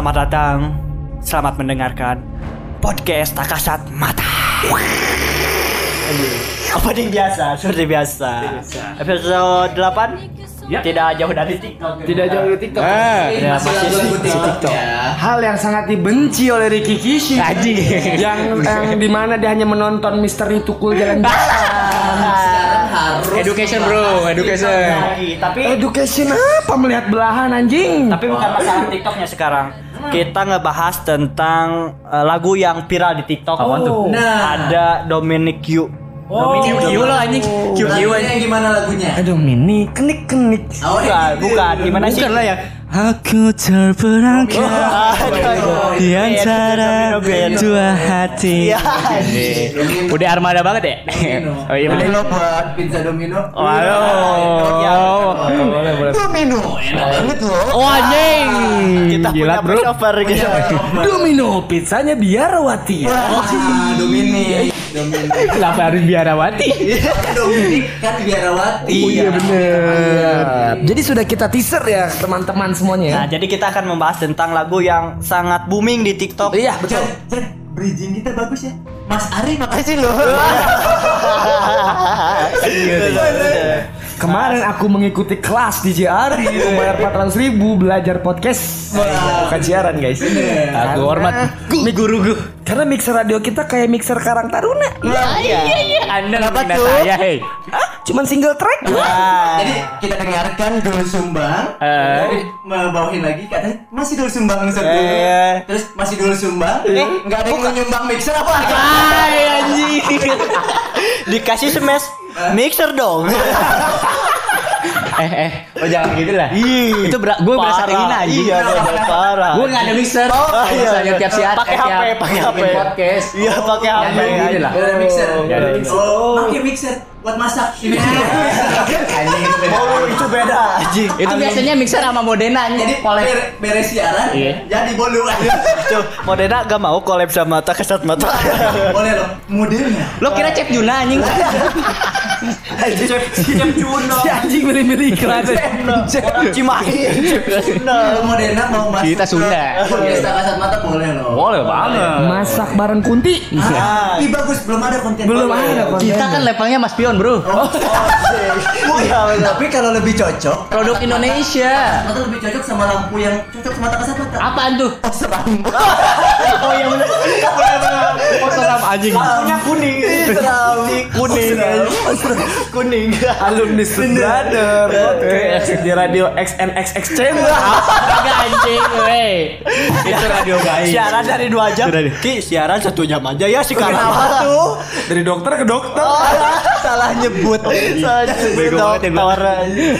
Selamat datang, selamat mendengarkan podcast Takasat Mata. Opening biasa, seperti biasa. Episode 8 Ya. Tidak jauh dari TikTok. Tidak jauh dari TikTok. Ah, Ya, masih masih si TikTok ya. Hal yang sangat dibenci oleh Ricky Kishi. Anjing. yang yang di mana dia hanya menonton misteri tukul jalan-jalan. Sekarang harus Education bro, education. lagi, tapi Education apa melihat belahan anjing? tapi bukan masalah TikToknya sekarang. Kita ngebahas tentang eh, lagu yang viral di TikTok. Apaan tuh? Nah. Ada Dominic Q. Oh, QQ lo anjing. QQ Lagunya anjing. gimana lagunya? Aduh mini kenik kenik. Oh, Bukan, bukan. Gimana sih? Bukan lah ya. Aku terperangkap Aduh. di antara dua hati. Iya. Udah armada banget ya? Domino. Oh iya bener. Domino buat pizza Domino. Waduh. Boleh boleh. Domino enak banget loh. Oh anjing. Kita Gila punya bro. voiceover gitu. Domino pizzanya biarawati. Ah, Dominic. Dominic. Kenapa harus biarawati? Kan biarawati. Oh iya bener. Jadi sudah kita teaser ya teman-teman Nah, semuanya. jadi kita akan membahas tentang lagu yang sangat booming di TikTok. Iya betul. Bridging kita bagus ya. Mas Ari makasih loh. Kemarin aku mengikuti kelas di JR membayar 400 ribu belajar podcast bukan siaran guys. Aku hormat. Ini guru Karena mixer radio kita kayak mixer Karang Taruna. Iya. Anda menghina saya, hei. Cuman single track? Jadi kita dengarkan dulu sumbang. Eh. Jadi Membawahin lagi katanya masih dulu sumbang satu. Eh. Terus masih dulu sumbang. Eh, Enggak ada yang mau nyumbang mixer apa? Hai anjing. Dikasih smash mixer dong. eh eh oh jangan gitu lah Ih, itu ber gue berasa hina anjing Iya, parah. gue nggak ada mixer Oh, iya, misalnya iya. tiap siaran Pakai eh, HP, pakai HP. podcast Iya, pakai Ya, HP. gitu lah ada mixer. Gak ada mixer. Oh, pakai mixer buat masak. anjing itu beda. Oh, itu beda anjing. itu biasanya mixer sama Modena Jadi kolek ber- beres siaran, Iya. jadi bolu aja. Modena gak mau collab sama Takasat Mata. Boleh loh, modelnya. lo kira cep Juna anjing Cep Cep Juno. Si anjing beri-beri iklan. Cimahi. Cep Juno. Kalau Modena mau masuk Kita Sunda. podcast kasat mata boleh loh. boleh banget Masak bareng Kunti. Ah, bagus, belum ada konten. Belum ada konten. kita kan levelnya Mas Bro. Oh, iya, Tapi kalau lebih cocok, produk Indonesia. Mata lebih cocok sama lampu yang cocok sama tak kasat mata. apaan tuh? Oh, seram. Oh iya benar. Oh anjing Lampunya kuning. Seram. Kuning. Kuning. Alumni Brother podcast di radio XNX Exchange. agak anjing weh itu radio gaib Siaran dari dua jam. Sudah deh. Ki, siaran satu jam aja ya sih karena Kenapa tuh? Dari dokter ke dokter. Salah nyebut. bego banget ya gua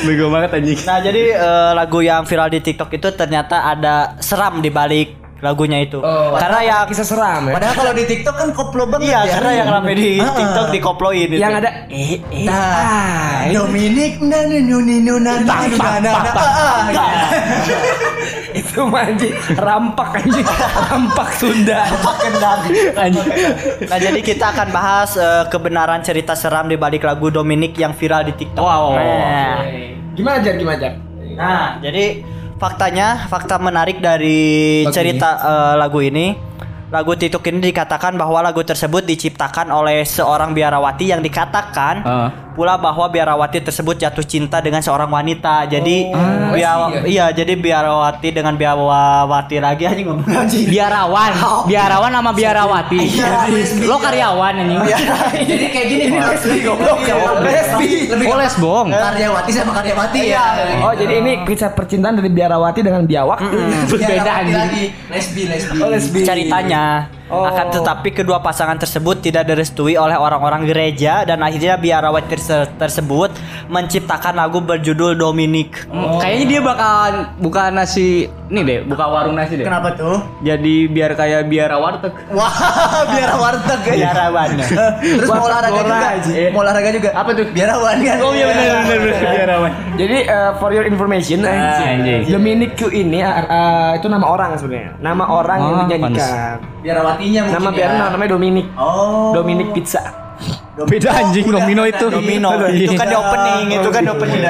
bego banget anjing Nah jadi eh, lagu yang viral di TikTok itu ternyata ada seram di balik lagunya itu. karena yang kisah seram ya. Padahal kalau di TikTok kan koplo banget iya ya. karena yang rame di Ah. TikTok dikoploin itu. Yang ada eh eh Nah, ah. Dominic nah nuni nuna pak. Itu mah anjing rampak anjing. Rampak Sunda. Kendang. anjing Nah jadi kita akan bahas eh, kebenaran cerita seram di balik lagu Dominic yang viral di TikTok. Wow. Nah, Gimana Jar gimana Jar? nah, jadi faktanya fakta menarik dari Lagu cerita eh, lagu ini. Lagu TikTok ini dikatakan bahwa lagu tersebut diciptakan oleh seorang biarawati yang dikatakan Heeh. Pula bahwa biarawati tersebut jatuh cinta dengan seorang wanita. Jadi Ah, bia- lesbi iya jadi biarawati dengan biarawati lagi aja ngomong anjing. biarawan biarawan sama biarawati lo karyawan anjing Jadi kayak gini Lesbi goblok. Lesbi. Oh lesbong karyawati sama karyawati ya. Oh jadi ini kisah percintaan dari biarawati dengan biawak. berbeda anjing lagi. Lesbi, lesbi. Oh, lesbi. ceritanya. Oh. Akan tetapi kedua pasangan tersebut tidak direstui oleh orang-orang gereja dan akhirnya biarawati terse- tersebut menciptakan lagu berjudul Dominic. kayaknya dia bakalan buka nasi nih deh buka warung nasi deh Kenapa tuh? jadi biar kayak biara warteg Wah, biar warteg ya. Biarawan. Terus mau olahraga juga. Eh. Mau olahraga juga. Apa tuh? Biarawan kan. oh iya benar benar benar biarawan Jadi eh, for your information, anjing. Dominic Q ini eh, eh, itu nama orang sebenarnya. Nama orang yang Oh, dinyanyikan. Biarawatinya mungkin. Nama ya. biar namanya Dominic. Oh. Dominic Pizza. beda anjing domino itu Domino. itu kan di opening, itu kan di opening.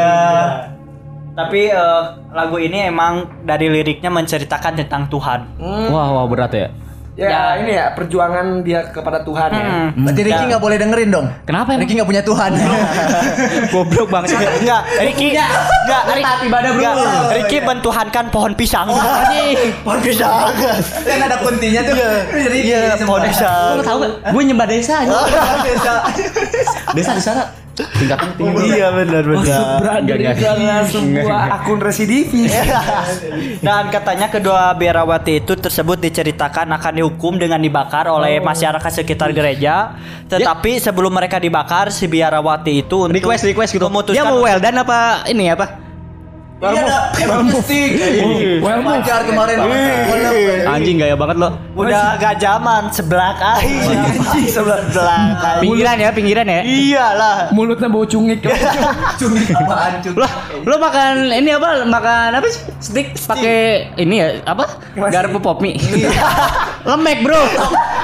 Tapi eh, lagu ini emang dari liriknya menceritakan tentang Tuhan. Wah, wah berat ya. Ya, ini ya perjuangan dia kepada Tuhan ya. Hmm. Berarti Ricky nggak boleh dengerin dong. Kenapa emang? Ricky nggak punya Tuhan. Goblok banget. Enggak, Ricky enggak, Ricky Taat ibadah, bro. enggak, Ricky mentuhankan pohon pisang. pohon pisang. kan ada kuntinya tuh. Ricky Iya, semua. pohon pisang. Lo tau gak? Gue nyembah desa aja. Desa. Desa di sana tingkatan tinggi. Iya benar berada Enggak, enggak. karena sebuah akun residivis. Dan katanya kedua biarawati itu tersebut diceritakan akan dihukum dengan dibakar oleh masyarakat sekitar gereja. Tetapi sebelum mereka dibakar, si biarawati itu untuk Request request gitu. memutuskan Dia mau well done apa ini apa? Iya ada emang stick. Well, Pacar kemarin. Anjing gaya banget lo. udah gak zaman seblak aja seblak aja. Pinggiran ya, pinggiran ya. Iyalah. Mulutnya bau cungik. Cumi apaan cumi? Lo lo makan ini apa? Makan apa sih? Stick pakai ini ya apa? Garpu pop mie. Lemek, Bro.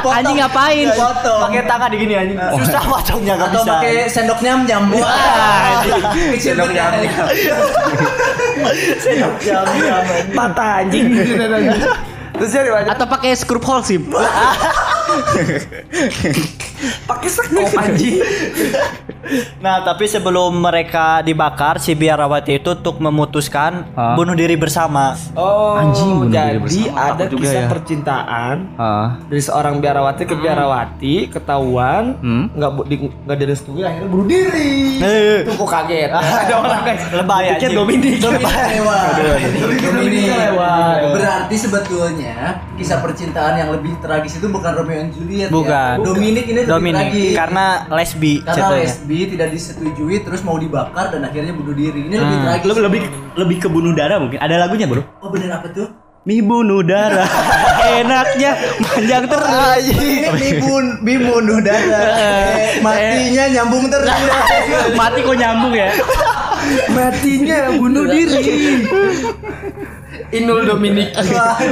Anjing ngapain? Pakai tangan di gini anjing. Susah potongnya gak Atau bisa. pakai sendok nyam nyam. Wah. Kecil Sendok jam-jam. Mata anjing. Terus jadi lanjut. Atau pakai skrup hole sih. pakai sekop anjing. Nah, tapi sebelum mereka dibakar, si biarawati itu untuk memutuskan Hah? bunuh diri bersama. Oh, Anjing, bunuh diri jadi bersama. ada juga kisah ya. percintaan Ah. dari seorang biarawati ke biarawati ketahuan Hmm. nggak bu- di, nggak direstui akhirnya bunuh diri. Eh. Itu kok kaget. ada orang guys. Lebay anjing. Dominik. lewat. Dominik lewat. Berarti sebetulnya kisah percintaan yang lebih tragis itu bukan Romeo and Juliet Bukan. ya. Dominic ini lebih Dominik tragis. karena lesbi karena ceritanya. lesbi tidak disetujui terus mau dibakar dan akhirnya bunuh diri. Ini lebih Hmm. tragis. Lebih lebih lebih ke bunuh darah mungkin. Ada lagunya, Bro. Oh bener apa tuh? Mi bunuh darah. Enaknya panjang terus. Bibun, bibunuh darah. Eh, Matinya nyambung terus. Mati kok nyambung ya? Matinya bunuh diri. Inul Dominik.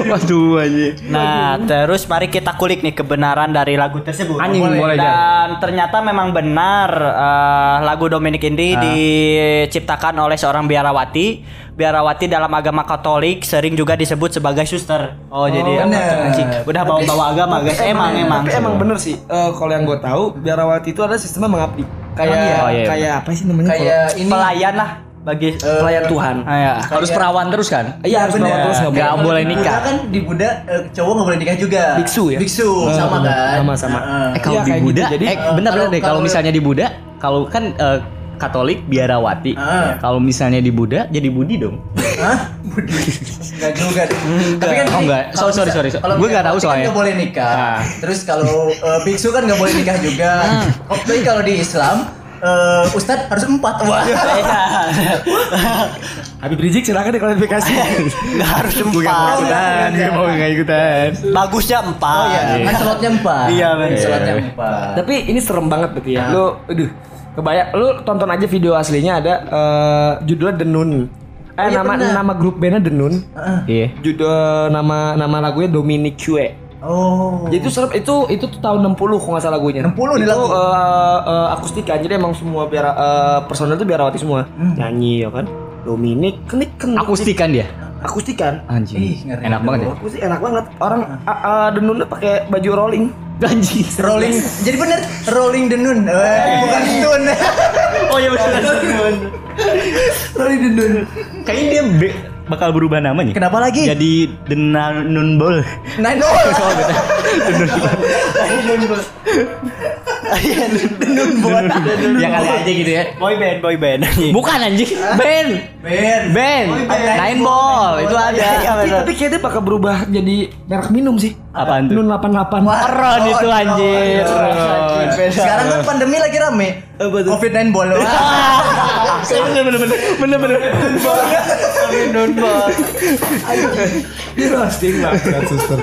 Waduh anjing. Nah, terus mari kita kulik nih kebenaran dari lagu tersebut. Anjing, boleh, Dan ternyata memang benar eh, lagu Dominic ini Ah. diciptakan oleh seorang biarawati. Biarawati dalam agama Katolik sering juga disebut sebagai suster. Oh, jadi apa bener. Udah bawa-bawa agama, guys. Emang emang. Tapi emang bener sih. Eh, kalau yang gue tahu, biarawati itu ada sistemnya mengabdi. Kayak Oh, iya. kayak apa sih namanya? Kayak ini pelayan lah bagi Kalau- pelayan Tuhan. Ah, ya. Harus perawan terus kan? Iya harus bener. bawa terus nggak boleh. boleh nikah. Buddha kan di Buddha eh, cowok nggak boleh nikah juga. Biksu ya? Biksu sama bener. kan? Sama-sama. Heeh. Eh kalau Iya, di Buddha, gitu. Jadi, eh benar kalau- benar deh kalau kalau- misalnya di Buddha, kalau kan eh, Katolik biarawati. Ah. Kalau misalnya di Buddha jadi Budi dong. Hah? Budi. Enggak juga deh. Tapi kan Oh, enggak. Sorry, sorry, sorry. Kalau Gua nggak tahu kan soalnya. nggak boleh nikah. Ah. Terus kalau eh, biksu kan nggak boleh nikah juga. Oh, tapi kalau di Islam eh Ustadz harus empat. Wah. Habib Rizik silakan diklarifikasi. Nggak harus empat. ikutan, gue mau nggak ikutan. Bagusnya empat. Oh iya, kan slotnya empat. Iya, bener. Slotnya empat. Tapi ini serem banget berarti ya. Lu aduh, kebayang lu tonton aja video aslinya ada eh, judulnya Denun. Eh iya, nama bener. nama grup bandnya Denun. Iya. Judul nama nama lagunya Dominic Cue. Oh. Jadi itu serem itu itu tuh tahun 60 kalau nggak salah lagunya. 60 nih itu lagu. eh, eh, akustikan. Jadi emang semua biar eh, personel itu biarawati semua. Hmm. Nyanyi ya kan. Dominic kan kan Akustikan dia. Akustikan. Anjing. Ih, ngeri. Enak banget ya. Akustik enak banget. Orang uh, uh, Denun tuh pakai baju rolling. Anjing. Rolling. Jadi bener rolling the nun. Eh, bukan tun. Oh iya benar. rolling the nun. Kayaknya dia be- bakal berubah namanya. Kenapa lagi? Jadi Denanun Bol. Nine ball. Denun buat. Ya kali aja gitu ya. Boy band, boy band. Bukan anjing. Ben. Ben. Ben. Nine Ball itu ada. tapi, tapi kayaknya bakal berubah jadi merek minum sih. Apaan tuh? Nun 88. Ron itu anjir. Sekarang kan pandemi lagi rame. Covid-19 ball. Bener bener bener bener bener. Dia roasting banget suster.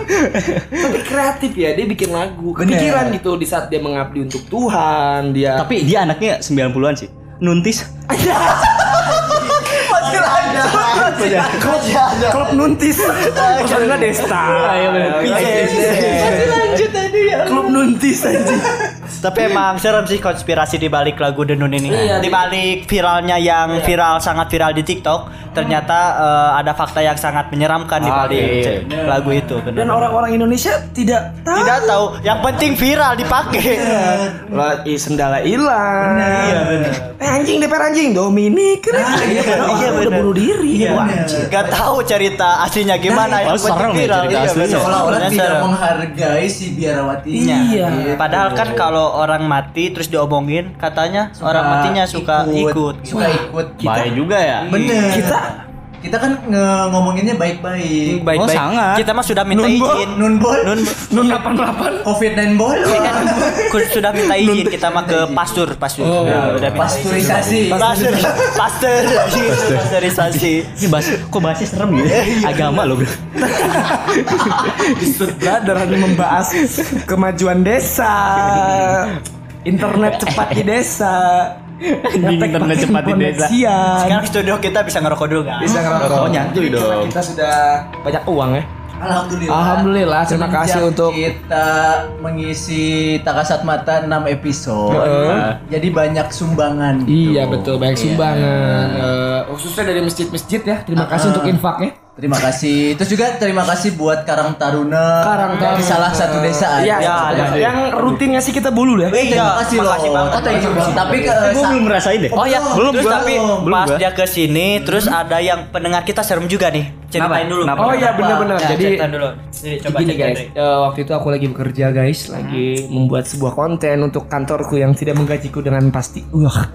Tapi kreatif ya, dia bikin lagu. Kepikiran gitu di saat dia mengabdi untuk Tuhan, dia Tapi dia anaknya 90-an sih. Nuntis. Masih ada. klub, klub nuntis. Personalnya Desta. Iya bener. Masih lanjut tadi ya. Klub nuntis aja. Tapi emang serem sih konspirasi di balik lagu Denun ini. Iya, di balik viralnya yang viral sangat viral di TikTok, ternyata eh, ada fakta yang sangat menyeramkan di balik lagu itu. benar. Dan orang-orang Indonesia tidak tahu. tidak tahu, yang penting viral dipakai. I sendala hilang. Iya, benar. Eh anjing DPR anjing Dominik. Nah, iya, iya, udah benar. bunuh diri. Iya. Gak tahu cerita aslinya gimana Oh, yang penting serem ya viral. cerita Iya. Seolah-olah tidak menghargai si biarawatinya. Iya. Gitu. Padahal kan kalau orang mati terus diomongin, katanya orang matinya suka ikut. Suka ikut. Bahaya juga ya. Bener. Kita kita kan nge- ngomonginnya baik-baik. Baik, Oh, baik. sangat. Kita mah sudah minta Nun, izin. Nun bol. Nun, Nun 88 Covid 9 bol. ku- sudah minta izin kita mah ke pastur, pastur. Oh, Ya, udah minta. Pasteurisasi. Pastur, pastur, pasteurisasi. Ini bahas, kok bahasnya serem gitu? Agama loh bro. Brother membahas kemajuan desa. Internet cepat di desa. Anjing, internet cepat di desa. Sekarang studio kita bisa ngerokok dulu nggak? bisa ngerokok. Oh, nyantui Karena dong. Kita sudah banyak uang ya. Alhamdulillah. Alhamdulillah, terima Semenjak kasih untuk- kita mengisi Takasat Mata 6 episode. Heeh. Jadi banyak sumbangan. Iya gitu. betul banyak Iya. sumbangan Eh, khususnya dari masjid-masjid ya. Terima kasih Ah. untuk infaknya. Terima kasih. Terus juga terima kasih buat Karang Taruna. Karang Taruna. salah satu desa Iya, aja. ya, yang, ada. yang rutin ngasih kita bulu ya. Eh, terima kasih loh. makasih banget. Oh, thank you, bro. Tapi ke gue sa- belum ngerasain deh. Oh ya, belum terus gua. tapi Belum pas gua. dia ke sini, terus ada yang pendengar kita serem juga nih. Ceritain dulu. Kenapa? Oh iya benar-benar. Ya, Jadi ceritain dulu. Jadi, coba Gini guys, eh, waktu itu aku lagi bekerja guys, lagi membuat sebuah konten untuk kantorku yang tidak menggajiku dengan pasti. Wah.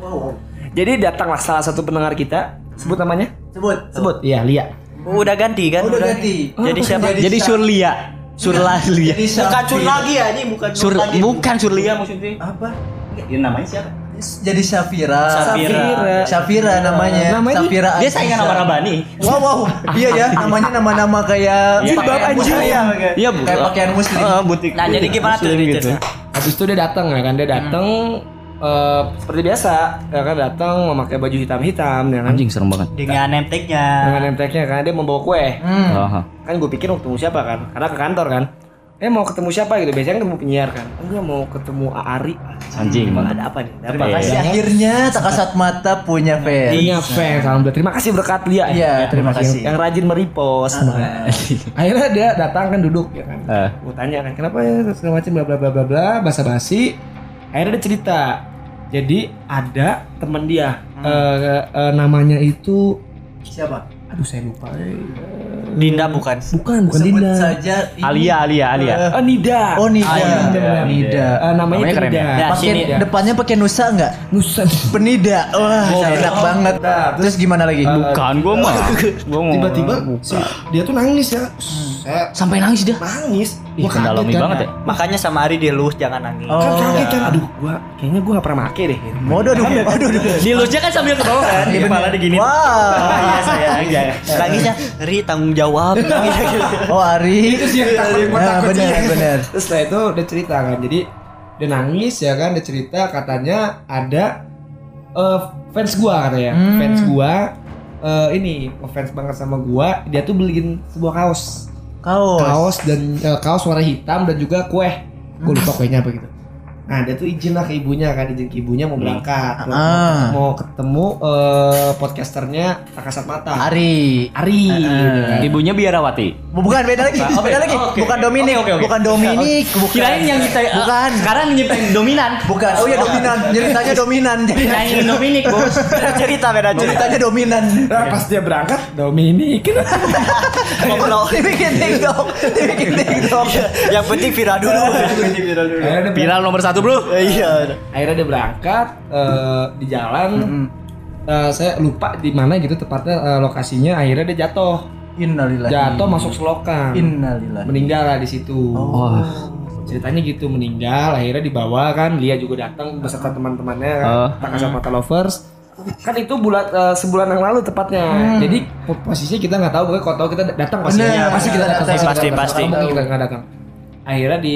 Jadi datanglah salah satu pendengar kita, sebut namanya? sebut. Sebut. Iya, Lia. Udah ganti kan? Oh, udah ganti. Jadi siapa? Jadi Surlia. Surlalia. Jadi Bukan. Sur lagi ya, ini bukan Sur, lagi. bukan Surlia maksudnya. Apa? Ini namanya siapa? Jadi Syafira. Safira. Syafira namanya. Namanya- Syafira. Dia saingan sama Rabani. Wow, wow. Iya ya, namanya nama-nama kayak Iya, pakaian kayak muslim. anjing. Iya, Kayak pakaian muslim. Ah, butik. Nah, jadi gimana tuh cerita? Habis itu dia datang ya kan, dia datang eh, seperti biasa, ya kan datang memakai baju hitam-hitam ya kan. Anjing serem banget. Dengan nemteknya. Dengan nemteknya kan dia membawa kue. Hmm. Aha. Kan gue pikir mau ketemu siapa kan? Karena ke kantor kan. Eh mau ketemu siapa gitu? Biasanya kan ketemu penyiar kan. Enggak mau ketemu Aari. Anjing Ada mantap. apa nih? Ada Terima apa? kasih Ya. akhirnya Takasat Mata punya fans. Punya fans, alhamdulillah. Terima kasih berkat Lia. ya. Iya, terima kasih. Yang rajin merepost. Akhirnya dia datang kan duduk ya kan. Eh. Gue tanya kan kenapa ya segala macam bla bla bla bla bla basa-basi. Akhirnya dia cerita. Jadi ada teman dia eh, eh, namanya itu Siapa? aduh saya lupa. eh. Dinda bukan. Bukan, bukan Sebut Dinda. saja ini. Alia, Alia, Alia. Oh, Nida. Oh, Nida. Ah, iya, Nida. Nida. Eh, namanya, Namanya itu keren Nida. ya? Nah, Pakai depannya pakai nusa enggak? Nusa. Penida. Wah, enak banget. Terus gimana lagi? Bukan gua mah. Gua mau Tiba-tiba si dia tuh nangis ya. Saya sampai nangis dia. nangis. Ih, Gua kaget mendalami kan. banget ya. Makanya sama Ari dia lu jangan nangis. Oh. Kan kaget kan. Aduh, gua kayaknya gua gak pernah make deh. Waduh, aduh, waduh, aduh. Di lusnya kan sambil ke bawah kan. Di kepala digini. Wah. Iya saya. Nangisnya Ri tanggung jawab. Oh, Ari. Itu sih yang Nah, takut benar, benar. Terus setelah itu dia cerita kan. Jadi dia nangis ya kan, dia cerita katanya ada eh, fans gua katanya. Hmm. Fans gua eh, ini fans banget sama gua, dia tuh beliin sebuah kaos. Kaos. Kaos dan eh, kaos warna hitam dan juga kue. Gue lupa kuenya apa gitu. Nah dia tuh izin lah ke ibunya kan, izin ke ibunya mau berangkat. Mau- Ah. Mau ketemu eh, podcasternya Takasat Mata. Ari. Ari. gitu kan. Ibunya biarawati. Bukan beda lagi. Oh, beda lagi. Oh, oke. Bukan Dominik. Oke, oke, oke. Bukan Dominik. Bukan. Kirain yang kita Bukan. sekarang nyiptain dominan. Bukan. Oh iya dominan. Ceritanya dominan. Nyanyiin Dominik, Bos. Beda cerita beda cerita. Ceritanya dominan. Nah, pas dia berangkat, Dominik. Ngobrol. Dibikin TikTok. Dibikin TikTok. Yang penting viral dulu. Yang penting viral dulu. akhirnya, dia, Viral nomor satu, Bro. Iya. akhirnya dia berangkat eh, di jalan. eh, saya lupa di mana gitu tepatnya eh, lokasinya. Akhirnya dia jatuh. Innalillahi. Jatuh masuk selokan. Innalillahi. Meninggal lah di situ. Wah. Ceritanya gitu meninggal, akhirnya dibawa kan, Lia juga datang beserta teman-temannya kan, Oh. Takasat Mata Lovers. Kan itu bulan eh, sebulan yang lalu tepatnya. Jadi po- posisinya kita nggak tahu, pokoknya kalau tahu kita datang pasti. Bener, Ya, pasti kita datang. pasti, pasti, pasti. Kita nggak datang. Akhirnya di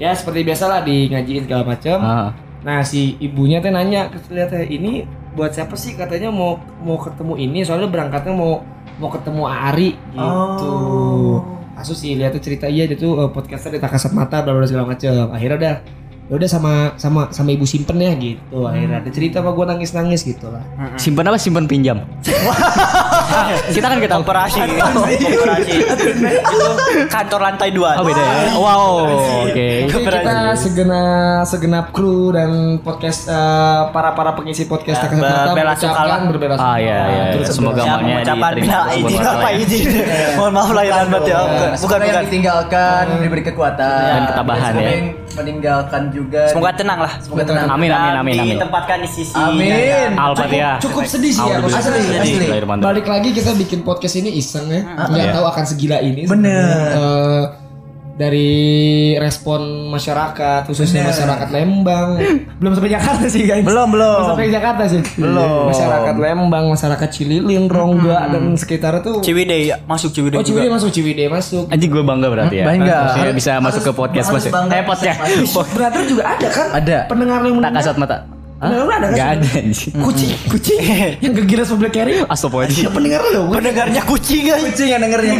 ya seperti biasa lah di ngajiin segala macam. Ah. Nah si ibunya teh nanya, lihat teh ini buat siapa sih katanya mau mau ketemu ini soalnya berangkatnya mau mau ketemu Ari gitu. Oh. Kasus sih lihat tuh cerita iya dia tuh eh, podcaster di Takasat Mata bla bla segala macam. Akhirnya udah ya udah sama sama sama ibu simpen ya gitu akhirnya ada cerita apa gue nangis nangis gitu lah Simpen apa? Simpen pinjam. kita kan kita Operasi, operasi. Itu kantor lantai dua. Oh beda ya. Wow. Oke. Jadi kita segenap segenap kru dan podcast eh, para para pengisi podcast Ya, berbela mengucapkan berbela Ah iya iya. Terus Semoga Ya, amalnya diterima izin apa ya. izin. Mohon maaf lahir dan batin. Nah, Bukan yang ditinggalkan diberi kekuatan Dan ketabahan, ya. yang meninggalkan juga Semoga tenang lah. semoga tenang Amin amin amin amin. Ditempatkan di sisi. Amin. Al-Fatihah. cukup sedih sih ya. Asli, asli. Balik lagi kita bikin podcast ini iseng ya, nggak Iya. tahu akan segila ini. Bener. Dari respon masyarakat khususnya masyarakat Lembang belum sampai Jakarta sih guys Belum, belum. sampai Jakarta sih Belum. masyarakat Lembang masyarakat Cililin Rongga dan sekitar tuh Ciwidey ya, masuk Ciwidey oh Ciwidey juga. masuk Ciwidey masuk Anjing gue bangga berarti ya. Bangga. Maksudnya bisa Harus- masuk ke podcast masuk. Eh podcast. brother juga ada kan Ada. pendengar yang Tak kasat mata. Pendengar lu ada kan Gak ada anjing. kucing kucing yang kegiras public carry Astagfirullahaladzim. pendengar lu Pendengarnya kucing guys. kucing yang dengernya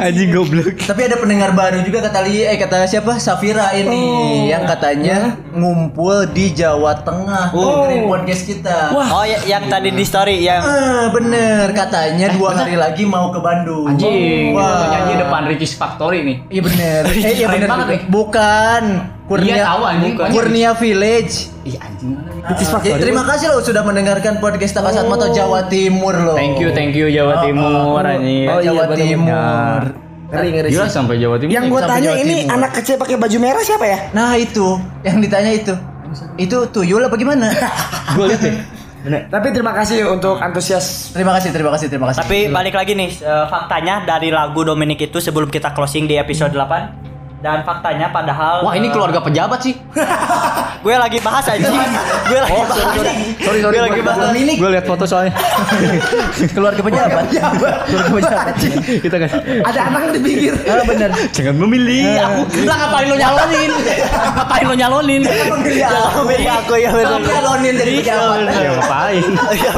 Anjing goblok. tapi ada pendengar baru juga kata Li eh kata siapa Safira ini Oh. yang katanya ngumpul di Jawa Tengah Oh. dengerin podcast kita Wah. Oh ya, yang tadi di story yang Ah, bener katanya dua hari lagi mau ke Bandung Anjing. Wah. Nyanyi depan Ricis Factory nih. Iya bener. Eh iya bener. banget ya. Bukan. Kurnia Iya, tahu, anjing. Kurnia Village. Ih anjing. Ah, jadi terima kasih loh sudah mendengarkan podcast Takasat Moto Jawa Timur loh. Thank you, thank you Jawa Timur anjing. Oh, iya, Jawa. Timur. ngeri ngeri Gila sih. sampai Jawa Timur. yang gue tanya Jawa ini Timur. anak kecil pakai baju merah siapa ya Nah itu yang ditanya itu. Itu tuyul apa gimana? gue lihat deh. tapi terima kasih untuk antusias terima kasih, terima kasih, terima kasih. Tapi balik lagi nih eh, faktanya dari lagu Dominic itu sebelum kita closing di episode 8 dan faktanya padahal Wah ini eh, keluarga pejabat sih. gue lagi bahas aja. gue lagi bahas. Sorry sorry. Gue lagi bahas. Dominic Gue lihat foto soalnya. keluarga pejabat. keluarga pejabat. Kita kan. ada anak di pinggir Ah benar. Jangan memilih. Aku bilang ngapain lo nyalonin? ngapain lo nyalonin? Jangan milih aku ya benar. Tapi alonin dari pejabat. ya ngapain?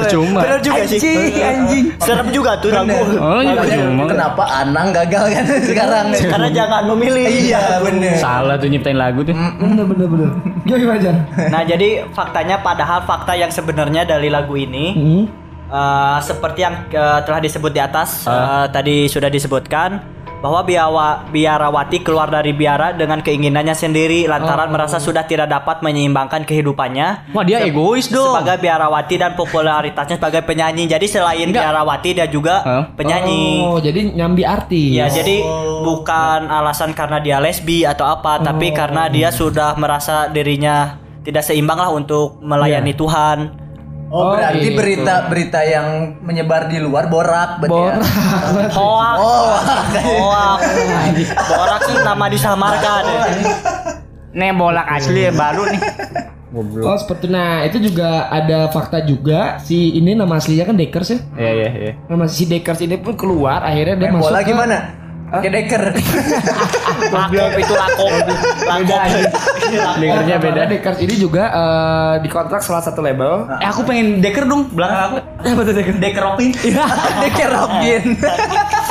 Percuma. Benar juga sih. Anjing, anjing. Serem juga tuh. Oh iya percuma. Kenapa Anang gagal kan sekarang? Karena jangan memilih. Iya bener. Salah tuh nyiptain lagu tuh. bener bener bener gimana Jan Nah jadi faktanya padahal fakta yang sebenarnya dari lagu ini Hmm. eh, seperti yang eh, telah disebut di atas eh, tadi sudah disebutkan bahwa Biawa, Biarawati keluar dari biara dengan keinginannya sendiri lantaran merasa sudah tidak dapat menyeimbangkan kehidupannya Wah dia egois dong. sebagai Biarawati dan popularitasnya sebagai penyanyi. Jadi selain Enggak. Biarawati dia juga Hah? penyanyi. oh jadi nyambi arti Ya, jadi bukan alasan karena dia lesbi atau apa, tapi karena dia sudah merasa dirinya tidak seimbang lah untuk melayani Tuhan. Oh, Oh, berarti gitu. berita berita yang menyebar di luar borak berarti ya? Hoak, Oh, hoak, borak sih nama disamarkan. Nih bolak asli yang baru nih. Oh seperti nah itu juga ada fakta juga si ini nama aslinya kan Dekers ya Iya iya iya. nama si Dekers ini pun keluar akhirnya dia main masuk bola ke gimana? Pakai deker. Lakop itu lakop, lakop. Dengernya beda. Dekers ini juga eh, dikontrak salah satu label Eh aku pengen deker dong belakang aku. apa tuh Dekeropin. deker Robin.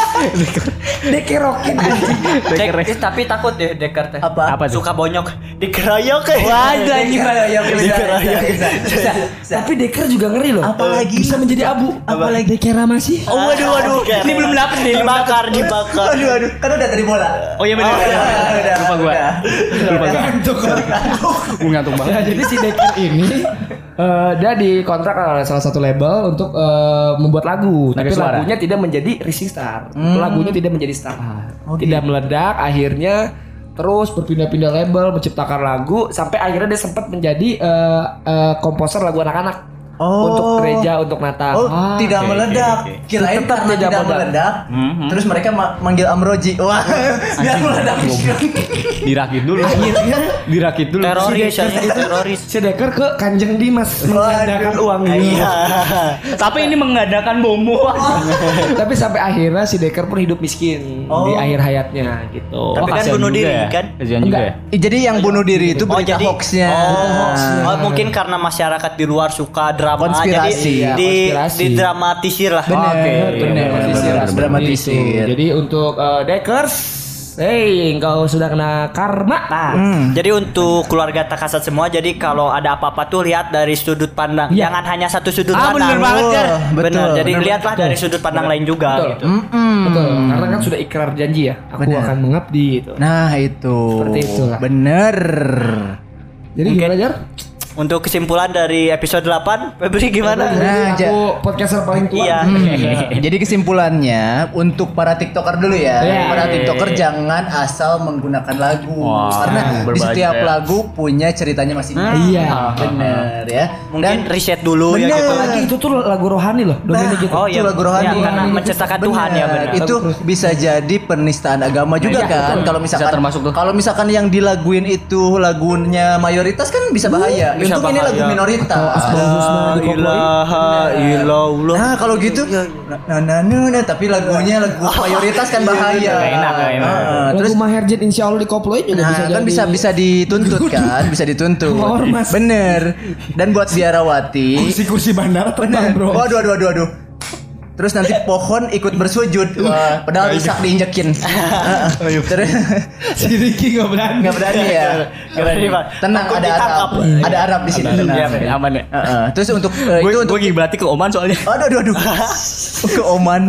Dekerokin Deker. Dek, eh, tapi takut deh Deker teh. Apa? Apa? Suka bonyok, dikeroyok. Waduh, bisa, bisa. tapi Deker juga ngeri loh Apalagi? bisa menjadi abu Apalagi? Dekera masih Oh, waduh, waduh. Ini belum dapet nih, Dibakar, dibakar. Aduh, aduh, kan udah dari bola. Oh iya benar. Oh, udah, udah, Lupa gua. udah. Lupa gua. Gue ngantuk banget. Jadi si Deker ini eh, dia dikontrak oleh salah satu label untuk eh, membuat lagu, tapi suara. lagunya tidak menjadi rising star. Lagunya tidak menjadi star. tidak meledak, akhirnya terus berpindah-pindah label, menciptakan lagu sampai akhirnya dia sempat menjadi eh, eh, komposer lagu anak-anak Oh. untuk gereja, untuk Natal. Oh, Ah, tidak oke, meledak. oke, Kirain Tetap karena tidak tidak meledak. meledak. Mhm. Terus mereka ma- manggil Amroji. Wah, biar meledak. Dirakit dulu. Dirakit dulu. Teroris, teroris. Si Deker ke Kanjeng Dimas mengadakan uang Iya. gitu. Tapi ini mengadakan bom Tapi sampai akhirnya si Deker pun hidup miskin Oh. di akhir hayatnya gitu. Tapi kan kasihan bunuh diri, ya. kan? Kasihan juga Enggak. ya. Jadi yang bunuh diri itu Oh berita jadi hoaxnya. Oh, oh, mungkin karena masyarakat di luar suka drama Konspirasi, jadi ya, di konspirasi. didramatisir lah. Bener, Oke, bener, bener, bener, bener, bener. dramatisir. Jadi untuk eh, Dekers Hey, engkau sudah kena karma. Nah, jadi untuk keluarga Takasat semua, jadi kalau ada apa-apa tuh lihat dari sudut pandang, Iya. jangan hanya satu sudut Ah, pandang. bener banget. Wah, Betul, Bener. Jadi bener, lihatlah dari sudut pandang lain juga. Betul. Gitu. Betul. Karena kan sudah ikrar janji ya. Aku Benar. akan mengabdi gitu. Nah itu. Seperti itulah. Bener. Jadi gimana Jar? Untuk kesimpulan dari episode 8, Febri gimana? Nah, aku podcaster paling tua. Iya. Jadi kesimpulannya untuk para tiktoker dulu ya, Iya. para tiktoker jangan asal menggunakan lagu Wah, karena di setiap lagu punya ceritanya masing-masing. Iya. bener ya. Mungkin riset dulu ya Bener. gitu. Apalagi itu tuh lagu rohani loh. Domainnya gitu. Oh itu iya, lagu rohani Ya, karena menciptakan Tuhan ya benar. Itu bisa jadi penistaan agama juga Iya, kan. Kalau misalkan kalau misalkan yang dilaguin itu lagunya mayoritas kan bisa bahaya. Bisa Untung ini bahaya. lagu minoritas. La dikoploin. ilaha illallah. Nah kalau gitu, nah, nah, nah, nah, tapi lagunya lagu mayoritas kan bahaya. Gak enak, enak. Ah, Lagu terus Maherjet insya Allah dikoploin juga Nah, bisa kan bisa bisa dituntut kan, bisa dituntut. Bener. Dan buat biarawati. Kursi-kursi bandara terbang bro. Waduh, waduh, waduh, waduh. Terus nanti pohon ikut bersujud. Wah, padahal rusak diinjekin. Heeh. Terus si Ricky gak berani. nggak berani ya. Nggak berani, Pak. Tenang, Takut ada ditangkap. Arab. Ada Arab di sini. tenang. Iya, aman ya. Heeh. Terus untuk eh, itu untuk Gue berarti ke Oman soalnya. Aduh, aduh, aduh. Ke Oman.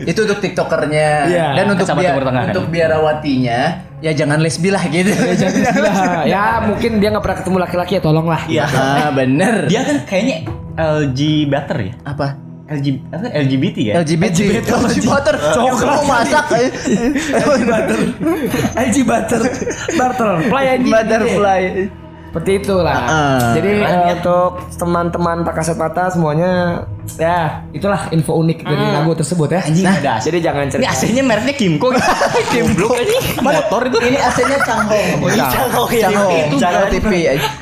itu untuk tiktokernya Iya. dan untuk biar, untuk biarawatinya ya jangan lesbi lah gitu. Lah, ya mungkin dia nggak pernah ketemu laki-laki ya tolonglah. Iya. Ah, bener. Dia kan kayaknya LG Butter ya. apa? LG apa LGBT ya? LGBT. LGBT butter. Yang mau masak. eh. LG butter, butterfly LG. Butterfly. Seperti itulah. Ah. Jadi eh, untuk teman-teman tak kasat mata semuanya ya itulah info unik dari lagu tersebut ya. Anjing, Nah, ada jadi jangan Ini cerita. AC-nya mereknya Kimco. Kimco ini motor itu. Ini AC-nya Changhong. Changhong, iya. Changhong. Itu Changhong jangan. TV.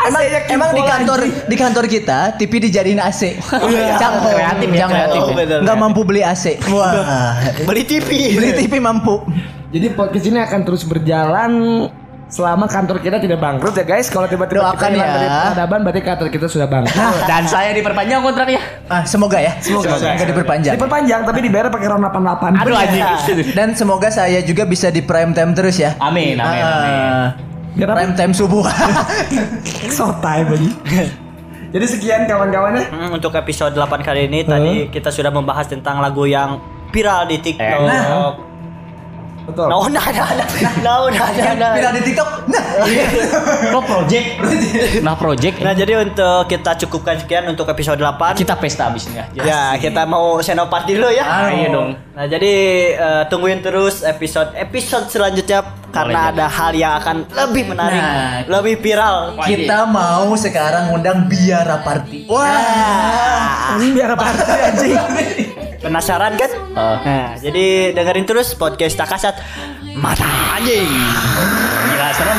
Emang emang di kantor di kantor kita TV dijadiin AC. Changhong. Kreatif ya, Changhong. kreatif ya. Bener. Nggak mampu beli AC. Wah. Beli TV. Beli TV mampu. Jadi podcast ini akan terus berjalan selama kantor kita tidak bangkrut ya guys. Kalau tiba-tiba Doakan kita hilang ya. dari peradaban berarti kantor kita sudah bangkrut. Dan saya diperpanjang kontraknya. Ah, semoga ya. Semoga, diperpanjang. Diperpanjang tapi dibayar pakai round 88. Aduh anjing. Dan semoga saya juga bisa di prime time terus ya. Amin, amin, amin. Biar apa? prime time subuh. So time aja. Jadi sekian kawan-kawannya. Hmm, untuk episode 8 kali ini tadi kita sudah membahas tentang lagu yang viral di TikTok. Eh, Betul. Nah, nah, nah, nah, nah, nah, nah, nah. Di TikTok. Nah. Lo project. Nah project. Nah, jadi untuk kita cukupkan sekian untuk episode 8. Kita pesta abis ini ya. Ya, kita mau senopati dulu ya. Ah, iya dong. Nah, jadi eh, tungguin terus episode episode selanjutnya karena ada hal yang akan lebih menarik, Nah. lebih viral. Kita mau sekarang undang biara party. Wah. Ini biar apa anjing. Penasaran kan? Nah, jadi dengerin terus podcast Takasat Mata Anjing. Gila serem